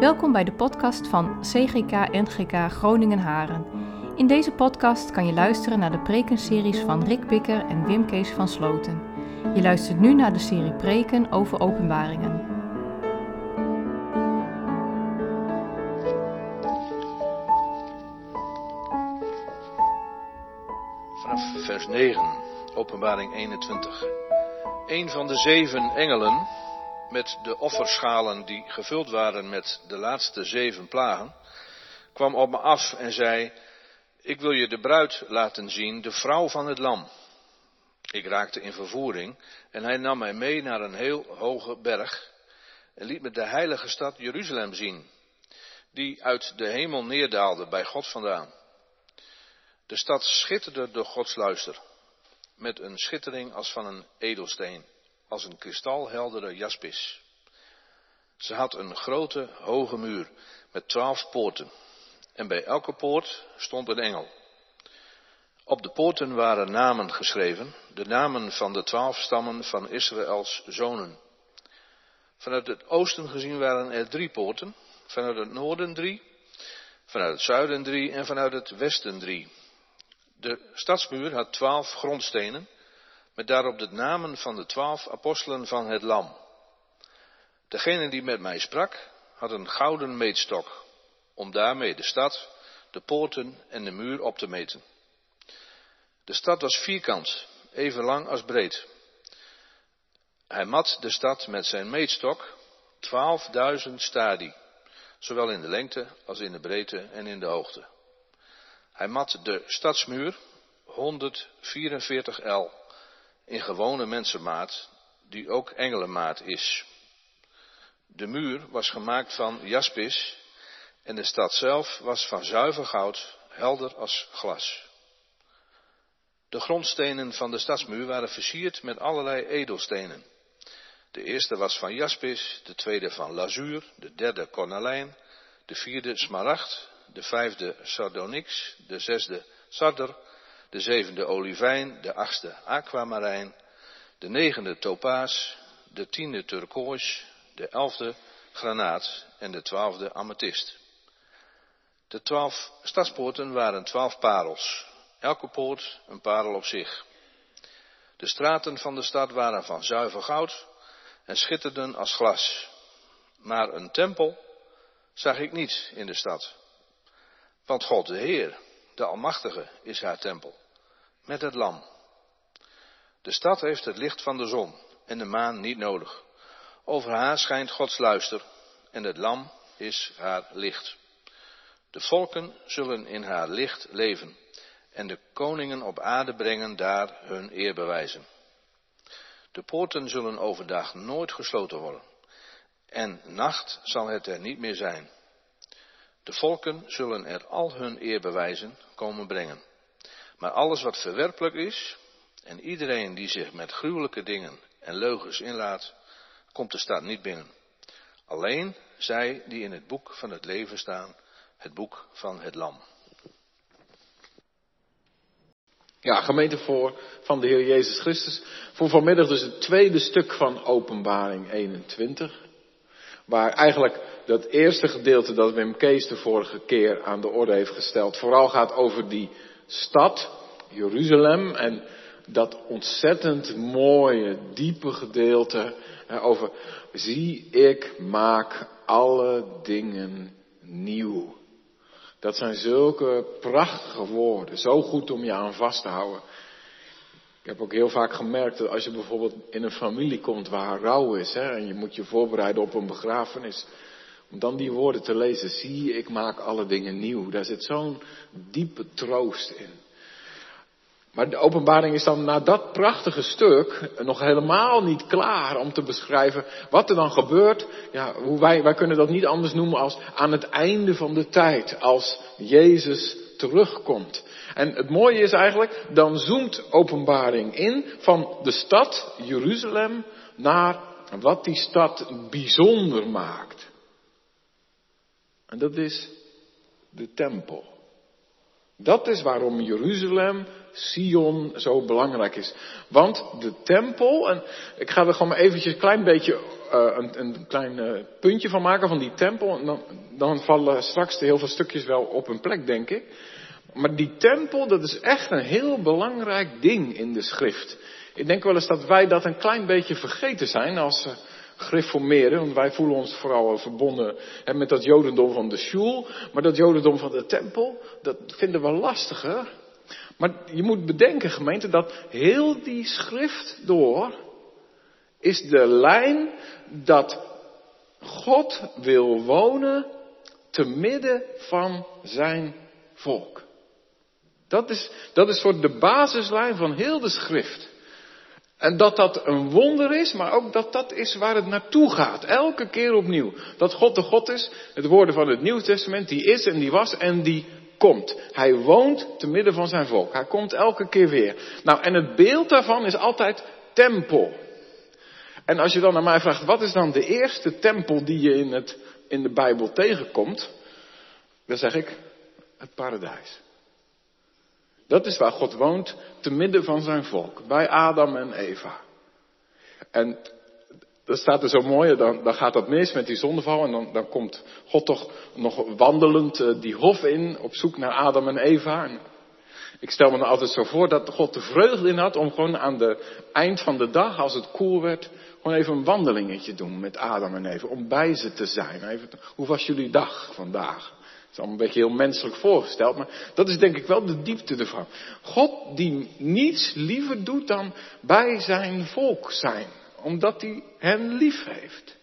Welkom bij de podcast van CGK NGK Groningen Haren. In deze podcast kan je luisteren naar de prekenseries van Rick Bikker en Wim Kees van Sloten. Je luistert nu naar de serie preken over openbaringen. Vanaf vers 9, openbaring 21. Een van de zeven engelen met de offerschalen die gevuld waren met de laatste zeven plagen, kwam op me af en zei, ik wil je de bruid laten zien, de vrouw van het lam. Ik raakte in vervoering en hij nam mij mee naar een heel hoge berg en liet me de heilige stad Jeruzalem zien, die uit de hemel neerdaalde bij God vandaan. De stad schitterde door Gods luister, met een schittering als van een edelsteen als een kristalheldere jaspis. Ze had een grote, hoge muur met twaalf poorten. En bij elke poort stond een engel. Op de poorten waren namen geschreven, de namen van de twaalf stammen van Israëls zonen. Vanuit het oosten gezien waren er drie poorten, vanuit het noorden drie, vanuit het zuiden drie en vanuit het westen drie. De stadsmuur had twaalf grondstenen met daarop de namen van de twaalf apostelen van het Lam. Degene die met mij sprak, had een gouden meetstok, om daarmee de stad, de poorten en de muur op te meten. De stad was vierkant, even lang als breed. Hij mat de stad met zijn meetstok, twaalfduizend stadi, zowel in de lengte als in de breedte en in de hoogte. Hij mat de stadsmuur, 144 el in gewone mensenmaat, die ook engelenmaat is. De muur was gemaakt van jaspis en de stad zelf was van zuiver goud, helder als glas. De grondstenen van de stadsmuur waren versierd met allerlei edelstenen. De eerste was van jaspis, de tweede van lazuur, de derde cornalijn, de vierde smaragd, de vijfde sardonyx, de zesde sarder, de zevende olivijn, de achtste aquamarijn, de negende topaas, de tiende turkoois, de elfde granaat en de twaalfde amethyst. De twaalf stadspoorten waren twaalf parels, elke poort een parel op zich. De straten van de stad waren van zuiver goud en schitterden als glas. Maar een tempel zag ik niet in de stad. Want God de Heer, de Almachtige, is haar tempel met het lam. De stad heeft het licht van de zon en de maan niet nodig. Over haar schijnt Gods luister en het lam is haar licht. De volken zullen in haar licht leven en de koningen op aarde brengen daar hun eerbewijzen. De poorten zullen overdag nooit gesloten worden en nacht zal het er niet meer zijn. De volken zullen er al hun eerbewijzen komen brengen. Maar alles wat verwerpelijk is, en iedereen die zich met gruwelijke dingen en leugens inlaat, komt de stad niet binnen. Alleen zij die in het boek van het leven staan, het boek van het lam. Ja, gemeente voor van de Heer Jezus Christus. Voor vanmiddag dus het tweede stuk van Openbaring 21. Waar eigenlijk dat eerste gedeelte dat Wim Kees de vorige keer aan de orde heeft gesteld, vooral gaat over die stad, Jeruzalem, en dat ontzettend mooie, diepe gedeelte over, zie ik maak alle dingen nieuw. Dat zijn zulke prachtige woorden, zo goed om je aan vast te houden. Ik heb ook heel vaak gemerkt dat als je bijvoorbeeld in een familie komt waar rouw is, hè, en je moet je voorbereiden op een begrafenis, om dan die woorden te lezen, zie ik maak alle dingen nieuw. Daar zit zo'n diepe troost in. Maar de openbaring is dan na dat prachtige stuk nog helemaal niet klaar om te beschrijven wat er dan gebeurt. Ja, hoe wij, wij kunnen dat niet anders noemen als aan het einde van de tijd, als Jezus terugkomt. En het mooie is eigenlijk, dan zoomt openbaring in van de stad Jeruzalem naar wat die stad bijzonder maakt. En dat is de tempel. Dat is waarom Jeruzalem Sion zo belangrijk is. Want de tempel, en ik ga er gewoon maar eventjes een klein beetje uh, een, een, klein uh, puntje van maken van die tempel. En dan, dan vallen straks de heel veel stukjes wel op hun plek, denk ik. Maar die tempel, dat is echt een heel belangrijk ding in de schrift. Ik denk wel eens dat wij dat een klein beetje vergeten zijn als uh, gereformeerden. Want wij voelen ons vooral verbonden hè, met dat jodendom van de shul. Maar dat jodendom van de tempel, dat vinden we lastiger. Maar je moet bedenken, gemeente, dat heel die schrift door is de lijn dat God wil wonen te midden van zijn volk. Dat is, dat is voor de basislijn van heel de schrift. En dat dat een wonder is, maar ook dat dat is waar het naartoe gaat. Elke keer opnieuw. Dat God de God is, het woorden van het Nieuw Testament, die is en die was en die komt. Hij woont te midden van zijn volk. Hij komt elke keer weer. Nou, en het beeld daarvan is altijd tempel. En als je dan naar mij vraagt, wat is dan de eerste tempel die je in, het, in de Bijbel tegenkomt? Dan zeg ik, het paradijs. Dat is waar God woont, te midden van zijn volk, bij Adam en Eva. En dat staat er zo mooi, dan, dan gaat dat mis met die zondeval en dan, dan komt God toch nog wandelend uh, die hof in op zoek naar Adam en Eva. Ik stel me dan altijd zo voor dat God de vreugde in had om gewoon aan de eind van de dag, als het koel werd, gewoon even een wandelingetje doen met Adam en Eva. Om bij ze te zijn. Even, hoe was jullie dag vandaag? Is allemaal een beetje heel menselijk voorgesteld, maar dat is denk ik wel de diepte ervan. God die niets liever doet dan bij zijn volk zijn. Omdat hij hen lief heeft.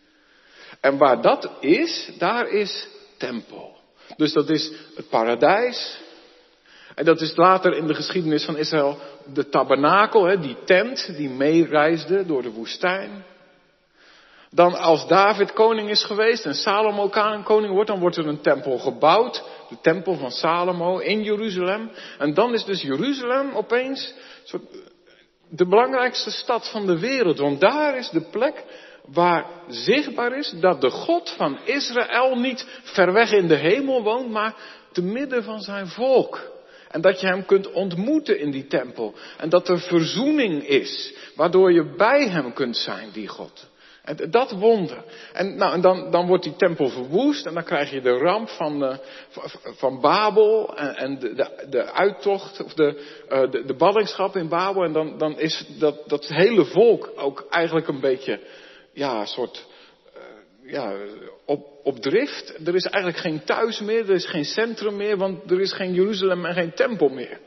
En waar dat is, daar is tempel. Dus dat is het paradijs, en dat is later in de geschiedenis van Israël de tabernakel, hè, die tent die meereisde door de woestijn. Dan als David koning is geweest en Salomo koning wordt, dan wordt er een tempel gebouwd. De tempel van Salomo in Jeruzalem. En dan is dus Jeruzalem opeens de belangrijkste stad van de wereld. Want daar is de plek waar zichtbaar is dat de God van Israël niet ver weg in de hemel woont, maar te midden van zijn volk. En dat je hem kunt ontmoeten in die tempel. En dat er verzoening is, waardoor je bij hem kunt zijn, die God. En dat wonder. En, nou, en dan, dan wordt die tempel verwoest en dan krijg je de ramp van, uh, van Babel en, de, de, de, uittocht, of de, uh, de, de ballingschap in Babel. En dan, dan is dat, dat hele volk ook eigenlijk een beetje, ja, soort, uh, ja, op, op drift. Er is eigenlijk geen thuis meer, er is geen centrum meer, want er is geen Jeruzalem en geen tempel meer.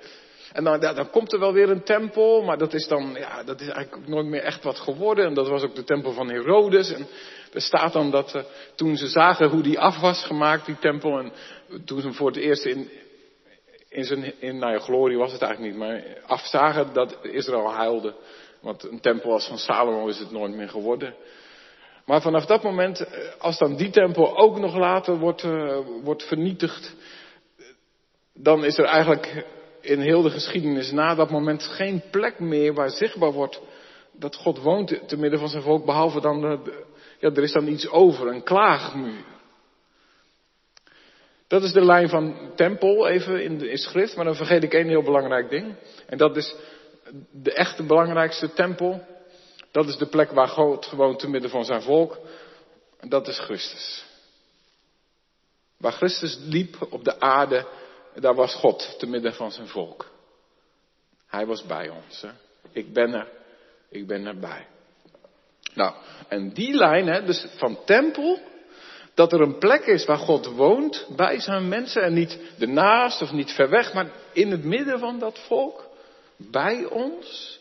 En dan, dan komt er wel weer een tempel, maar dat is dan, ja, dat is eigenlijk nooit meer echt wat geworden. En dat was ook de tempel van Herodes. En er staat dan dat uh, toen ze zagen hoe die af was gemaakt, die tempel, en toen ze hem voor het eerst in, in zijn, in, nou ja, glorie was het eigenlijk niet, maar afzagen dat Israël huilde. Want een tempel als van Salomo is het nooit meer geworden. Maar vanaf dat moment, eh, als dan die tempel ook nog later wordt, uh, wordt vernietigd, dan is er eigenlijk in heel de geschiedenis na dat moment geen plek meer waar zichtbaar wordt dat God woont te midden van zijn volk, behalve dan, ja, er is dan iets over, een klaagmuur. Dat is de lijn van tempel, even in de in schrift, maar dan vergeet ik één heel belangrijk ding. En dat is de echte belangrijkste tempel, dat is de plek waar God gewoon te midden van zijn volk. En dat is Christus. Waar Christus liep op de aarde, daar was God te midden van zijn volk. Hij was bij ons. Hè? Ik ben er. Ik ben erbij. Nou, en die lijn, hè, dus van tempel, dat er een plek is waar God woont bij zijn mensen en niet ernaast of niet ver weg, maar in het midden van dat volk, bij ons.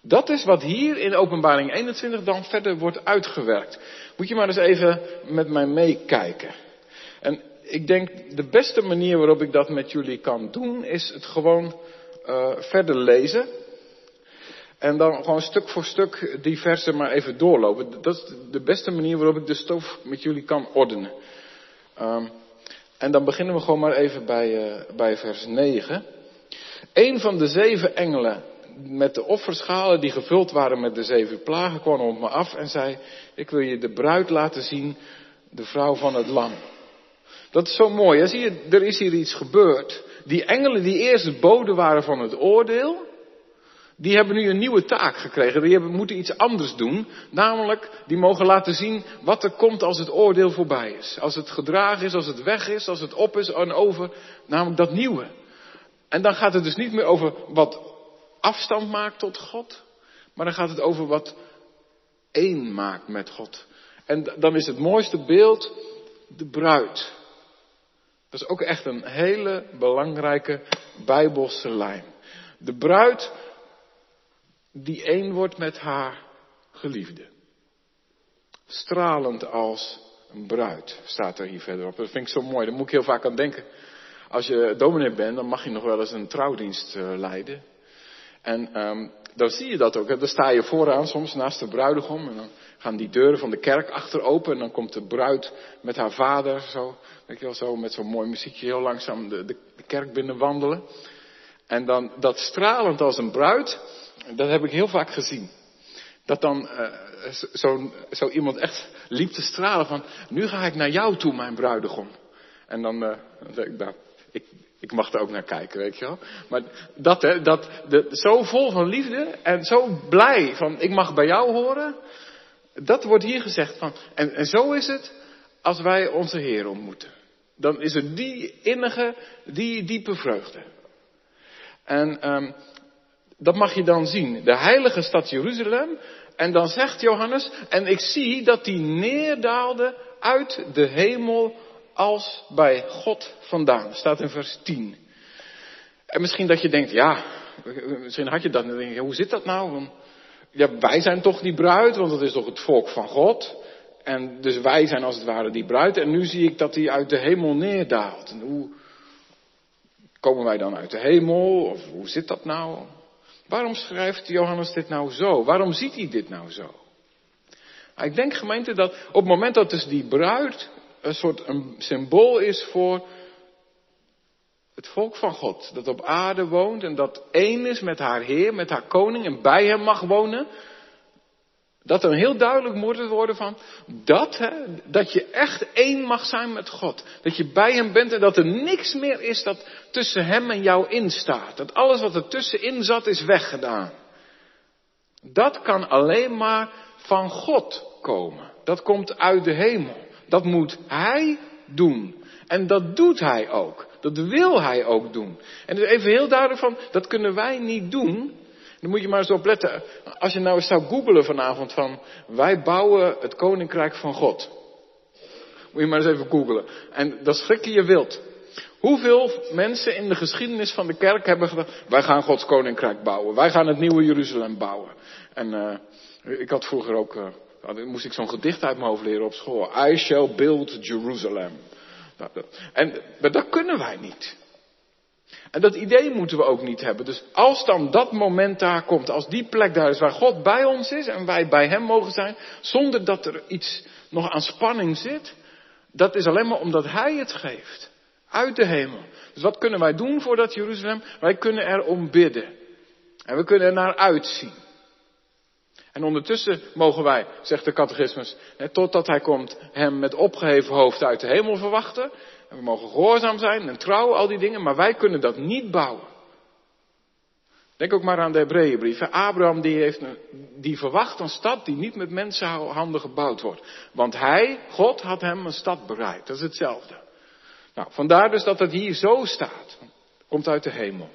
Dat is wat hier in openbaring 21 dan verder wordt uitgewerkt. Moet je maar eens even met mij meekijken. En ik denk de beste manier waarop ik dat met jullie kan doen, is het gewoon uh, verder lezen. En dan gewoon stuk voor stuk die versen maar even doorlopen. Dat is de beste manier waarop ik de stof met jullie kan ordenen. Um, en dan beginnen we gewoon maar even bij, uh, bij vers 9. Een van de zeven engelen met de offerschalen die gevuld waren met de zeven plagen kwam op me af en zei, ik wil je de bruid laten zien, de vrouw van het lam. Dat is zo mooi. Zie je, er is hier iets gebeurd. die engelen die eerst het bode waren van het oordeel, die hebben nu een nieuwe taak gekregen. Die hebben, moeten iets anders doen. Namelijk, die mogen laten zien wat er komt als het oordeel voorbij is. Als het gedragen is, als het weg is, als het op is en over. Namelijk dat nieuwe. En dan gaat het dus niet meer over wat afstand maakt tot God. Maar dan gaat het over wat één maakt met God. En dan is het mooiste beeld de bruid. Dat is ook echt een hele belangrijke bijbelse lijn. De bruid die één wordt met haar geliefde. Stralend als een bruid, staat er hier verderop. Dat vind ik zo mooi, daar moet ik heel vaak aan denken. Als je dominee bent, dan mag je nog wel eens een trouwdienst uh, leiden. En um, dan zie je dat ook. Dan sta je vooraan soms naast de bruidegom. En dan gaan die deuren van de kerk achter open. En dan komt de bruid met haar vader zo. Weet je wel, zo met zo'n mooi muziekje heel langzaam de, de, kerk binnen wandelen. En dan dat stralend als een bruid. Dat heb ik heel vaak gezien. Dat dan uh, zo, zo iemand echt liep te stralen van, nu ga ik naar jou toe, mijn bruidegom. En dan, uh, nou, ik, ik mag er ook naar kijken, weet je wel. Maar dat, hè, dat, de, zo vol van liefde en zo blij van, ik mag bij jou horen. Dat wordt hier gezegd van, en, en zo is het als wij onze Heer ontmoeten. Dan is er die innige, die diepe vreugde. En um, dat mag je dan zien. De heilige stad Jeruzalem. En dan zegt Johannes, en ik zie dat die neerdaalde uit de hemel als bij God vandaan. Staat in vers 10. En misschien dat je denkt, ja, misschien had je dat. Hoe zit dat nou? Ja, wij zijn toch die bruid, want dat is toch het volk van God. En dus wij zijn als het ware die bruid. En nu zie ik dat die uit de hemel neerdaalt. En hoe komen wij dan uit de hemel? Of hoe zit dat nou? Waarom schrijft Johannes dit nou zo? Waarom ziet hij dit nou zo? Ik denk gemeente dat op het moment dat dus die bruid een soort een symbool is voor het volk van God. Dat op aarde woont en dat één is met haar Heer, met haar koning en bij hem mag wonen. Dat er heel duidelijk moet worden van dat, hè, dat je echt één mag zijn met God. Dat je bij hem bent en dat er niks meer is dat tussen hem en jou instaat. Dat alles wat er tussenin zat is weggedaan. Dat kan alleen maar van God komen. Dat komt uit de hemel. Dat moet hij doen. En dat doet hij ook. Dat wil hij ook doen. En dus even heel duidelijk van, dat kunnen wij niet doen. Dan moet je maar eens op letten. Als je nou eens zou googelen vanavond van, wij bouwen het koninkrijk van God. Moet je maar eens even googelen. En dat schrik je je wild. Hoeveel mensen in de geschiedenis van de kerk hebben gedacht, wij gaan Gods koninkrijk bouwen. Wij gaan het nieuwe Jeruzalem bouwen. En uh, ik had vroeger ook, uh, dan moest ik zo'n gedicht uit mijn hoofd leren op school. I shall build Jerusalem. En maar dat kunnen wij niet. En dat idee moeten we ook niet hebben. Dus als dan dat moment daar komt, als die plek daar is waar God bij ons is en wij bij Hem mogen zijn, zonder dat er iets nog aan spanning zit, dat is alleen maar omdat Hij het geeft. Uit de hemel. Dus wat kunnen wij doen voor dat Jeruzalem? Wij kunnen erom bidden. En we kunnen er naar uitzien. En ondertussen mogen wij, zegt de catechismus, totdat hij komt, hem met opgeheven hoofd uit de hemel verwachten. En we mogen gehoorzaam zijn en trouw, al die dingen, maar wij kunnen dat niet bouwen. Denk ook maar aan de Hebreeënbrief. Abraham die, heeft een, die verwacht een stad die niet met mensenhanden gebouwd wordt. Want hij, God, had hem een stad bereid. Dat is hetzelfde. Nou, vandaar dus dat het hier zo staat. Komt uit de hemel.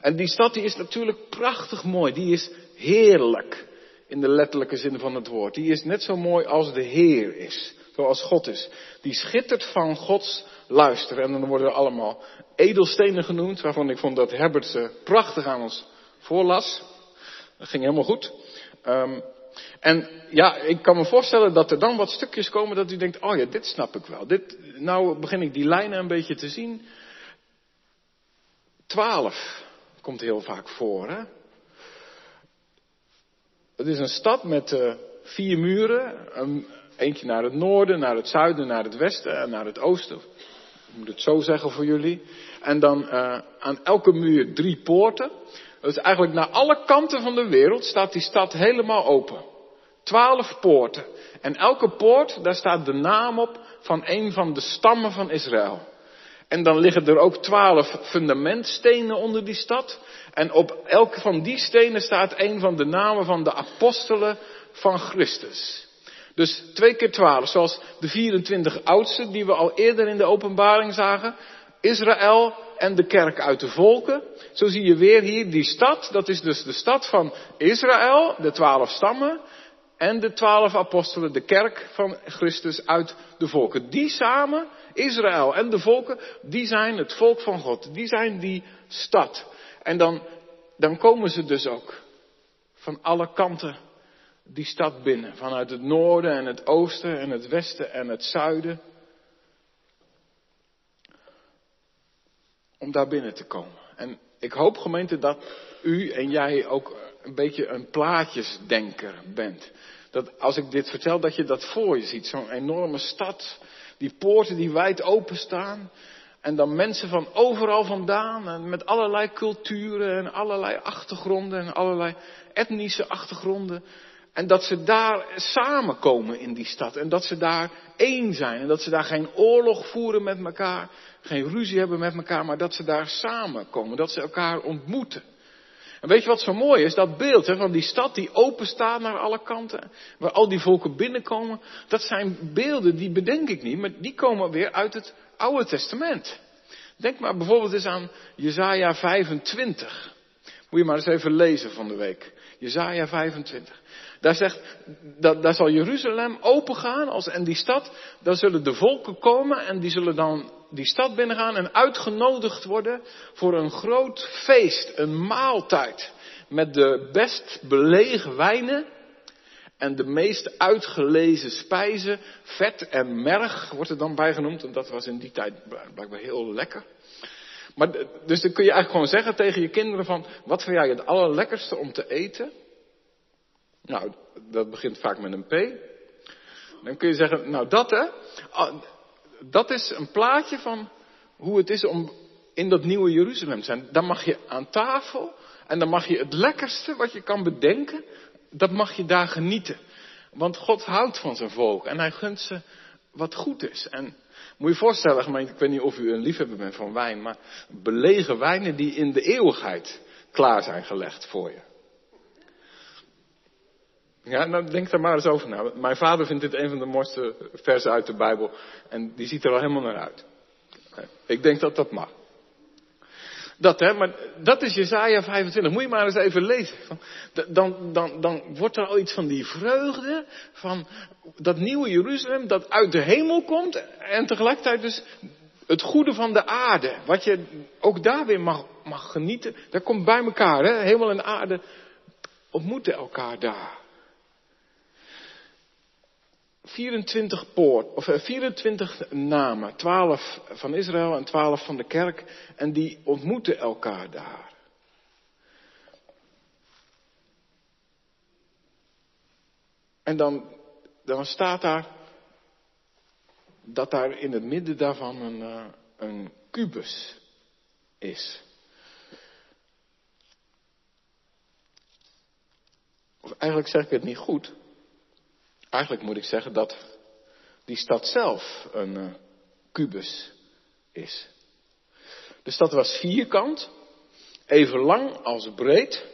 En die stad die is natuurlijk prachtig mooi. Die is heerlijk. In de letterlijke zin van het woord. Die is net zo mooi als de Heer is. Zoals God is. Die schittert van Gods luister. En dan worden er allemaal edelstenen genoemd. Waarvan ik vond dat Herbert ze prachtig aan ons voorlas. Dat ging helemaal goed. Um, en ja, ik kan me voorstellen dat er dan wat stukjes komen dat u denkt, oh ja, dit snap ik wel. Dit, nou begin ik die lijnen een beetje te zien. Twaalf komt heel vaak voor. Hè? Het is een stad met uh, vier muren. Eentje naar het noorden, naar het zuiden, naar het westen en naar het oosten. Ik moet het zo zeggen voor jullie. En dan uh, aan elke muur drie poorten. Dus eigenlijk naar alle kanten van de wereld staat die stad helemaal open. Twaalf poorten. En elke poort, daar staat de naam op van een van de stammen van Israël. En dan liggen er ook twaalf fundamentstenen onder die stad. En op elke van die stenen staat een van de namen van de apostelen van Christus. Dus twee keer twaalf, zoals de 24 oudsten die we al eerder in de openbaring zagen. Israël en de kerk uit de volken. Zo zie je weer hier die stad, dat is dus de stad van Israël, de twaalf stammen. En de twaalf apostelen, de kerk van Christus uit de volken. Die samen, Israël en de volken, die zijn het volk van God. Die zijn die stad. En dan, dan komen ze dus ook van alle kanten die stad binnen. Vanuit het noorden en het oosten en het westen en het zuiden. Om daar binnen te komen. En ik hoop gemeente dat u en jij ook een beetje een plaatjesdenker bent. Dat als ik dit vertel, dat je dat voor je ziet. Zo'n enorme stad. Die poorten die wijd openstaan. En dan mensen van overal vandaan. En met allerlei culturen en allerlei achtergronden en allerlei etnische achtergronden. En dat ze daar samenkomen in die stad. En dat ze daar één zijn. En dat ze daar geen oorlog voeren met elkaar. Geen ruzie hebben met elkaar. Maar dat ze daar samenkomen. Dat ze elkaar ontmoeten. En weet je wat zo mooi is? Dat beeld hè, van die stad die open staat naar alle kanten. Waar al die volken binnenkomen. Dat zijn beelden die bedenk ik niet. Maar die komen weer uit het Oude Testament. Denk maar bijvoorbeeld eens aan Jezaja 25. Moet je maar eens even lezen van de week. Jezaja 25. Daar zegt, dat, daar zal Jeruzalem opengaan als, en die stad, daar zullen de volken komen en die zullen dan die stad binnengaan en uitgenodigd worden voor een groot feest, een maaltijd. Met de best belegen wijnen en de meest uitgelezen spijzen, vet en merg wordt er dan bij genoemd. En dat was in die tijd blijkbaar heel lekker. Maar, dus dan kun je eigenlijk gewoon zeggen tegen je kinderen van, wat vind jij het allerlekkerste om te eten? Nou, dat begint vaak met een P. Dan kun je zeggen, nou dat hè, dat is een plaatje van hoe het is om in dat nieuwe Jeruzalem te zijn. Dan mag je aan tafel en dan mag je het lekkerste wat je kan bedenken, dat mag je daar genieten. Want God houdt van zijn volk en hij gunt ze wat goed is. En moet je voorstellen, gemeente, ik weet niet of u een liefhebber bent van wijn, maar belegen wijnen die in de eeuwigheid klaar zijn gelegd voor je. Ja, nou denk daar maar eens over na. Mijn vader vindt dit een van de mooiste versen uit de Bijbel. En die ziet er al helemaal naar uit. Ik denk dat dat mag. Dat hè, maar dat is Jezaja 25. Moet je maar eens even lezen. Dan, dan, dan wordt er al iets van die vreugde. Van dat nieuwe Jeruzalem dat uit de hemel komt. En tegelijkertijd dus het goede van de aarde. Wat je ook daar weer mag, mag genieten. Dat komt bij elkaar. Hè? Hemel en aarde ontmoeten elkaar daar. 24 poort, of 24 eh, namen, 12 van Israël en 12 van de kerk, en die ontmoeten elkaar daar. En dan, dan staat daar dat daar in het midden daarvan een, uh, een kubus is. Of eigenlijk zeg ik het niet goed. Eigenlijk moet ik zeggen dat die stad zelf een uh, kubus is. De stad was vierkant, even lang als breed.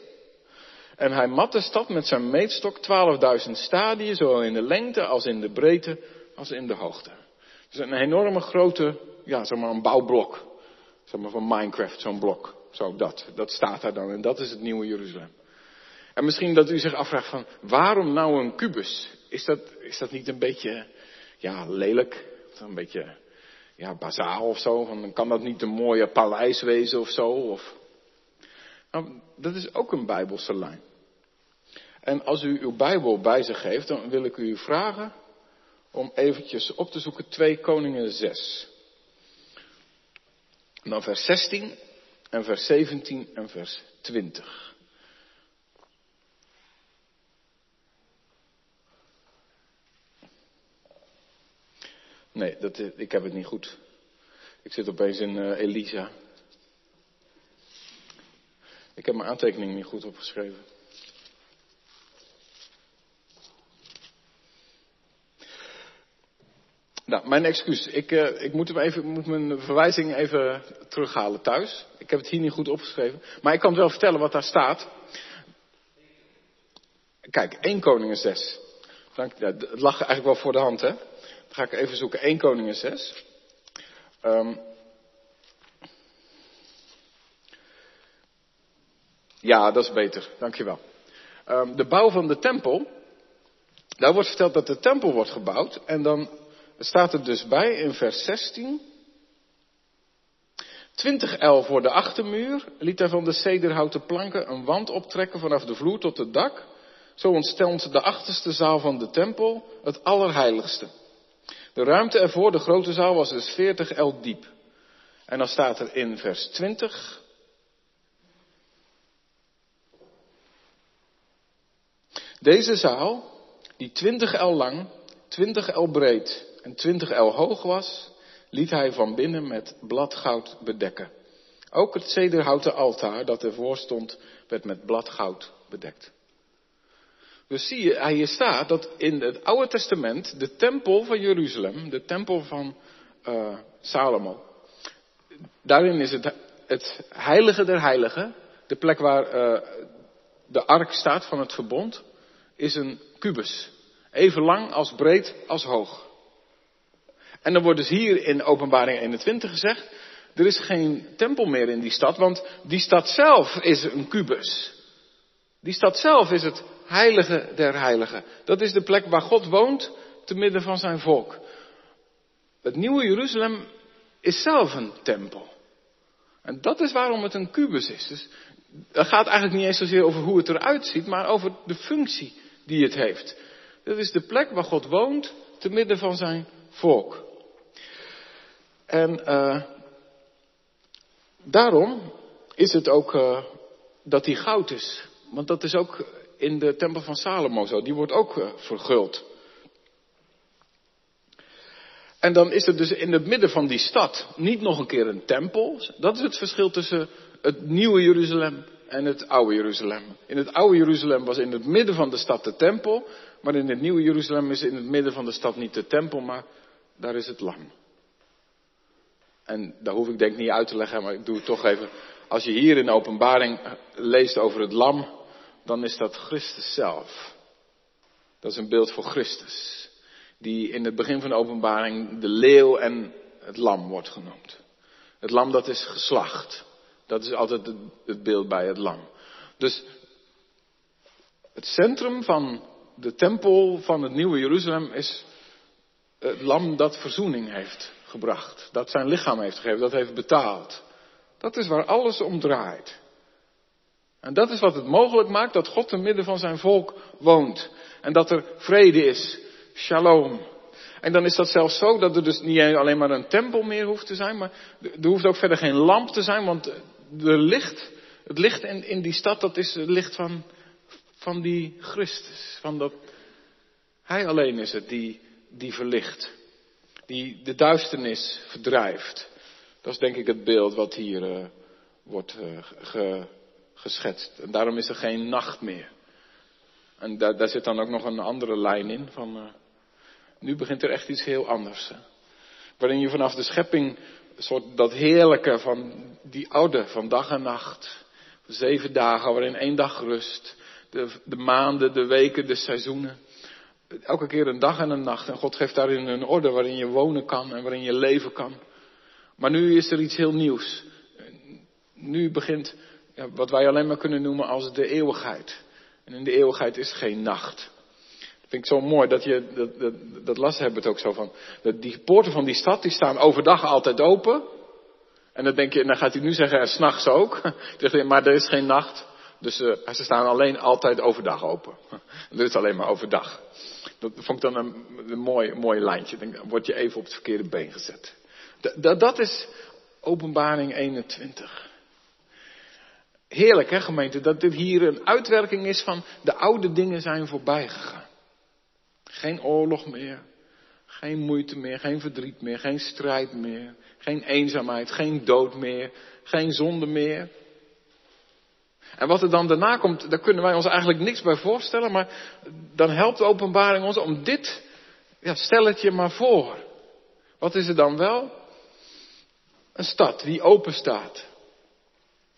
En hij mat de stad met zijn meetstok 12.000 stadien, zowel in de lengte als in de breedte als in de hoogte. Dus een enorme grote, ja, zeg maar een bouwblok. Zeg maar van Minecraft, zo'n blok. Zo dat. Dat staat daar dan en dat is het nieuwe Jeruzalem. En misschien dat u zich afvraagt van, waarom nou een kubus? Is dat, is dat niet een beetje, ja, lelijk? Een beetje, ja, bazaal of zo? Van, kan dat niet een mooie paleis wezen of zo? Of... Nou, dat is ook een bijbelse lijn. En als u uw Bijbel bij zich heeft, dan wil ik u vragen om eventjes op te zoeken 2 Koningen 6. En dan vers 16 en vers 17 en vers 20. Nee, dat, ik heb het niet goed. Ik zit opeens in uh, Elisa. Ik heb mijn aantekening niet goed opgeschreven. Nou, mijn excuus. Ik, uh, ik moet, hem even, moet mijn verwijzing even terughalen thuis. Ik heb het hier niet goed opgeschreven. Maar ik kan het wel vertellen wat daar staat. Kijk, 1 Koningen 6. Dank, het lag eigenlijk wel voor de hand, hè? Ga ik even zoeken. 1 Koningen 6. Um, ja, dat is beter. Dankjewel. Um, de bouw van de tempel. Daar wordt verteld dat de tempel wordt gebouwd. En dan staat er dus bij in vers 16. 20 el voor de achtermuur liet hij van de cederhouten planken een wand optrekken vanaf de vloer tot het dak. Zo ontstond de achterste zaal van de tempel het allerheiligste. De ruimte ervoor, de grote zaal, was dus 40 el diep. En dan staat er in vers 20. Deze zaal, die 20 el lang, 20 el breed en 20 el hoog was, liet hij van binnen met bladgoud bedekken. Ook het cederhouten altaar dat ervoor stond, werd met bladgoud bedekt. Dus zie je, hier staat dat in het Oude Testament de tempel van Jeruzalem, de tempel van uh, Salomo, daarin is het, heilige der heiligen, de plek waar uh, de ark staat van het verbond, is een kubus. Even lang als breed als hoog. En dan wordt dus hier in openbaring 21 gezegd, er is geen tempel meer in die stad, want die stad zelf is een kubus. Die stad zelf is het heilige der heiligen. Dat is de plek waar God woont te midden van zijn volk. Het nieuwe Jeruzalem is zelf een tempel. En dat is waarom het een kubus is. Dus dat gaat eigenlijk niet eens zozeer over hoe het eruit ziet, maar over de functie die het heeft. Dat is de plek waar God woont te midden van zijn volk. En uh, daarom is het ook uh, dat hij goud is. Want dat is ook in de tempel van Salomo zo. Die wordt ook uh, verguld. En dan is er dus in het midden van die stad niet nog een keer een tempel. Dat is het verschil tussen het nieuwe Jeruzalem en het oude Jeruzalem. In het oude Jeruzalem was in het midden van de stad de tempel. Maar in het nieuwe Jeruzalem is in het midden van de stad niet de tempel, maar daar is het lam. En daar hoef ik denk niet uit te leggen, maar ik doe het toch even. Als je hier in de openbaring leest over het lam, dan is dat Christus zelf. Dat is een beeld voor Christus. Die in het begin van de openbaring de leeuw en het lam wordt genoemd. Het lam dat is geslacht. Dat is altijd het beeld bij het lam. Dus het centrum van de tempel van het nieuwe Jeruzalem is het lam dat verzoening heeft gebracht. Dat zijn lichaam heeft gegeven, dat heeft betaald. Dat is waar alles om draait. En dat is wat het mogelijk maakt dat God te midden van zijn volk woont. En dat er vrede is. Shalom. En dan is dat zelfs zo dat er dus niet alleen maar een tempel meer hoeft te zijn, maar er hoeft ook verder geen lamp te zijn, want de licht, het licht in, in die stad, dat is het licht van, van die Christus. Van dat, hij alleen is het die, die verlicht. Die de duisternis verdrijft. Dat is denk ik het beeld wat hier uh, wordt uh, ge, geschetst. En daarom is er geen nacht meer. En daar, daar zit dan ook nog een andere lijn in van, uh, nu begint er echt iets heel anders. Waarin je vanaf de schepping soort dat heerlijke van die oude, van dag en nacht. Zeven dagen waarin één dag rust. De, de maanden, de weken, de seizoenen. Elke keer een dag en een nacht. En God geeft daarin een orde waarin je wonen kan en waarin je leven kan. Maar nu is er iets heel nieuws. Nu begint wat wij alleen maar kunnen noemen als de eeuwigheid. En in de eeuwigheid is geen nacht. Dat vind ik zo mooi dat je, dat, dat, dat las hebben het ook zo van. Dat die poorten van die stad die staan overdag altijd open. En dan denk je, dan gaat hij nu zeggen, en s'nachts ook. maar er is geen nacht. Dus uh, ze staan alleen altijd overdag open. Dat is alleen maar overdag. Dat vond ik dan een, mooi, mooi lijntje. Dan word je even op het verkeerde been gezet. Dat, dat is openbaring 21. Heerlijk hè gemeente, dat dit hier een uitwerking is van de oude dingen zijn voorbij gegaan. Geen oorlog meer, geen moeite meer, geen verdriet meer, geen strijd meer, geen eenzaamheid, geen dood meer, geen zonde meer. En wat er dan daarna komt, daar kunnen wij ons eigenlijk niks bij voorstellen, maar dan helpt de openbaring ons om dit, ja, stel het je maar voor. Wat is er dan wel? Een stad die open staat.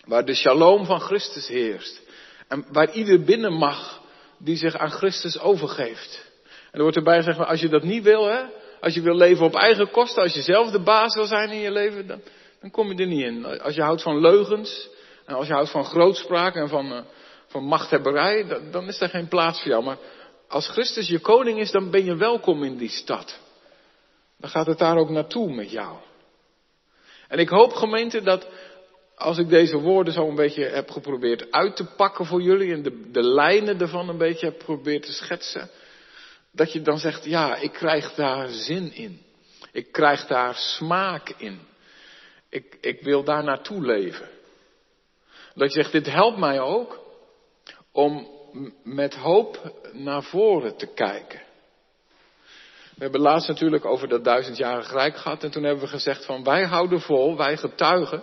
Waar de shalom van Christus heerst. En waar ieder binnen mag die zich aan Christus overgeeft. En er wordt erbij gezegd, als je dat niet wil, hè, als je wil leven op eigen kosten, als je zelf de baas wil zijn in je leven, dan, dan kom je er niet in. Als je houdt van leugens, en als je houdt van grootspraak en van, uh, van machthebberij, dan, dan is er geen plaats voor jou. Maar als Christus je koning is, dan ben je welkom in die stad. Dan gaat het daar ook naartoe met jou. En ik hoop gemeente dat als ik deze woorden zo een beetje heb geprobeerd uit te pakken voor jullie en de, de lijnen ervan een beetje heb geprobeerd te schetsen, dat je dan zegt, ja, ik krijg daar zin in. Ik krijg daar smaak in. Ik, ik wil daar naartoe leven. Dat je zegt, dit helpt mij ook om met hoop naar voren te kijken. We hebben laatst natuurlijk over dat duizendjarige rijk gehad en toen hebben we gezegd van wij houden vol, wij getuigen,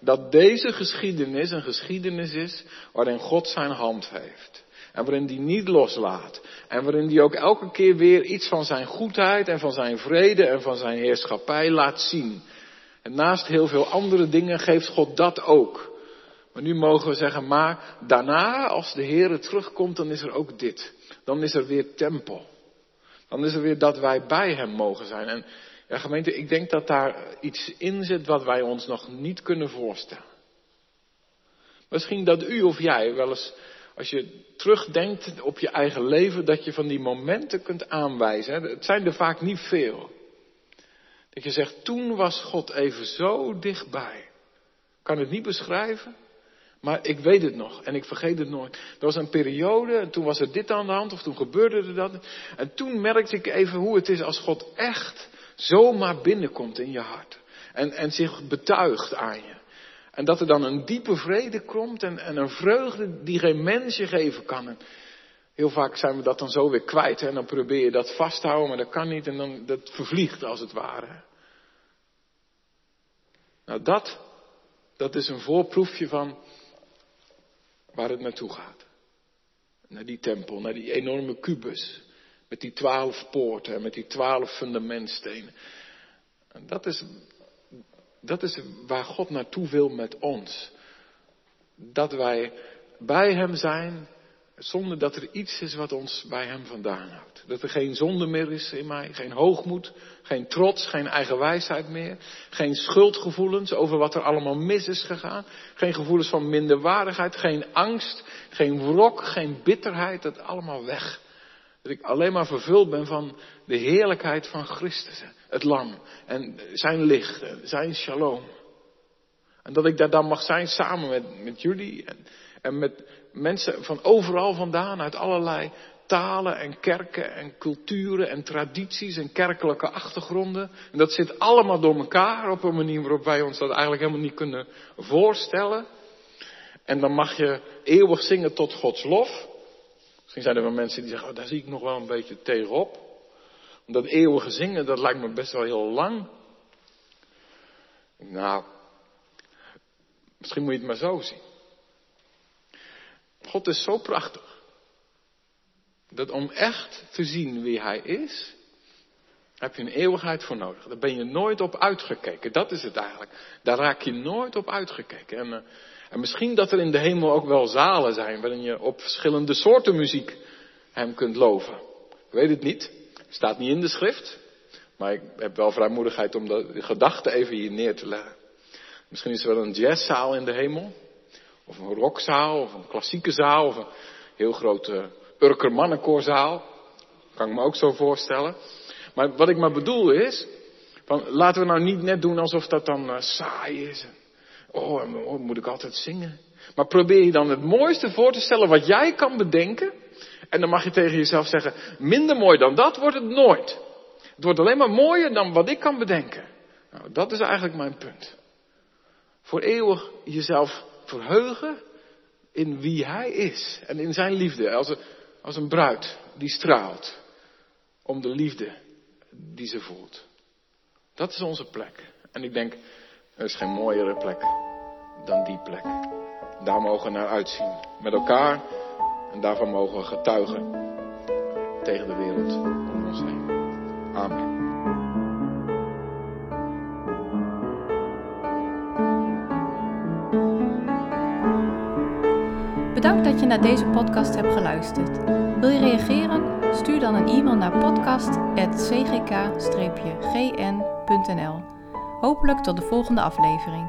dat deze geschiedenis een geschiedenis is waarin God zijn hand heeft. En waarin die niet loslaat. En waarin die ook elke keer weer iets van zijn goedheid en van zijn vrede en van zijn heerschappij laat zien. En naast heel veel andere dingen geeft God dat ook. Maar nu mogen we zeggen, maar daarna, als de Heer terugkomt, dan is er ook dit. Dan is er weer tempel. Dan is er weer dat wij bij Hem mogen zijn. En ja, gemeente, ik denk dat daar iets in zit wat wij ons nog niet kunnen voorstellen. Misschien dat u of jij wel eens, als je terugdenkt op je eigen leven, dat je van die momenten kunt aanwijzen. Het zijn er vaak niet veel. Dat je zegt, toen was God even zo dichtbij. Ik kan het niet beschrijven, maar ik weet het nog en ik vergeet het nooit. Er was een periode en toen was er dit aan de hand of toen gebeurde er dat. En toen merkte ik even hoe het is als God echt zomaar binnenkomt in je hart. En, en zich betuigt aan je. En dat er dan een diepe vrede komt en, en een vreugde die geen mens je geven kan. En heel vaak zijn we dat dan zo weer kwijt en dan probeer je dat vasthouden, maar dat kan niet en dan dat vervliegt als het ware. Nou dat, dat is een voorproefje van waar het naartoe gaat. Naar die tempel, naar die enorme kubus. Met die twaalf poorten en met die twaalf fundamentstenen. En dat is, dat is waar God naartoe wil met ons. Dat wij bij Hem zijn zonder dat er iets is wat ons bij Hem vandaan houdt. Dat er geen zonde meer is in mij, geen hoogmoed, geen trots, geen eigen wijsheid meer. Geen schuldgevoelens over wat er allemaal mis is gegaan. Geen gevoelens van minderwaardigheid, geen angst, geen wrok, geen bitterheid. Dat allemaal weg. Dat ik alleen maar vervuld ben van de heerlijkheid van Christus, het lam. En zijn licht, zijn shalom. En dat ik daar dan mag zijn samen met, met jullie en, en met mensen van overal vandaan, uit allerlei talen en kerken en culturen en tradities en kerkelijke achtergronden. En dat zit allemaal door elkaar op een manier waarop wij ons dat eigenlijk helemaal niet kunnen voorstellen. En dan mag je eeuwig zingen tot Gods lof. Misschien zijn er wel mensen die zeggen, oh, daar zie ik nog wel een beetje tegenop. Dat eeuwige zingen, dat lijkt me best wel heel lang. Nou, misschien moet je het maar zo zien. God is zo prachtig. Dat om echt te zien wie Hij is, heb je een eeuwigheid voor nodig. Daar ben je nooit op uitgekeken. Dat is het eigenlijk. Daar raak je nooit op uitgekeken. En, uh, en misschien dat er in de hemel ook wel zalen zijn waarin je op verschillende soorten muziek Hem kunt loven. Ik weet het niet. Staat niet in de schrift. Maar ik heb wel vrijmoedigheid om de gedachte even hier neer te leggen. Misschien is er wel een jazzzaal in de hemel. Of een rockzaal, of een klassieke zaal, of een heel grote Urker mannenkoorzaal. Kan ik me ook zo voorstellen. Maar wat ik maar bedoel is, van, laten we nou niet net doen alsof dat dan uh, saai is. Oh, oh, moet ik altijd zingen? Maar probeer je dan het mooiste voor te stellen wat jij kan bedenken. En dan mag je tegen jezelf zeggen, minder mooi dan dat wordt het nooit. Het wordt alleen maar mooier dan wat ik kan bedenken. Nou, dat is eigenlijk mijn punt. Voor eeuwig jezelf verheugen in wie hij is en in zijn liefde. Als een, als een bruid die straalt om de liefde die ze voelt. Dat is onze plek. En ik denk, er is geen mooiere plek dan die plek. Daar mogen we naar uitzien. Met elkaar. En daarvan mogen we getuigen tegen de wereld om ons heen. Amen. Bedankt dat je naar deze podcast hebt geluisterd. Wil je reageren? Stuur dan een e-mail naar podcast.cgk-gn.nl Hopelijk tot de volgende aflevering.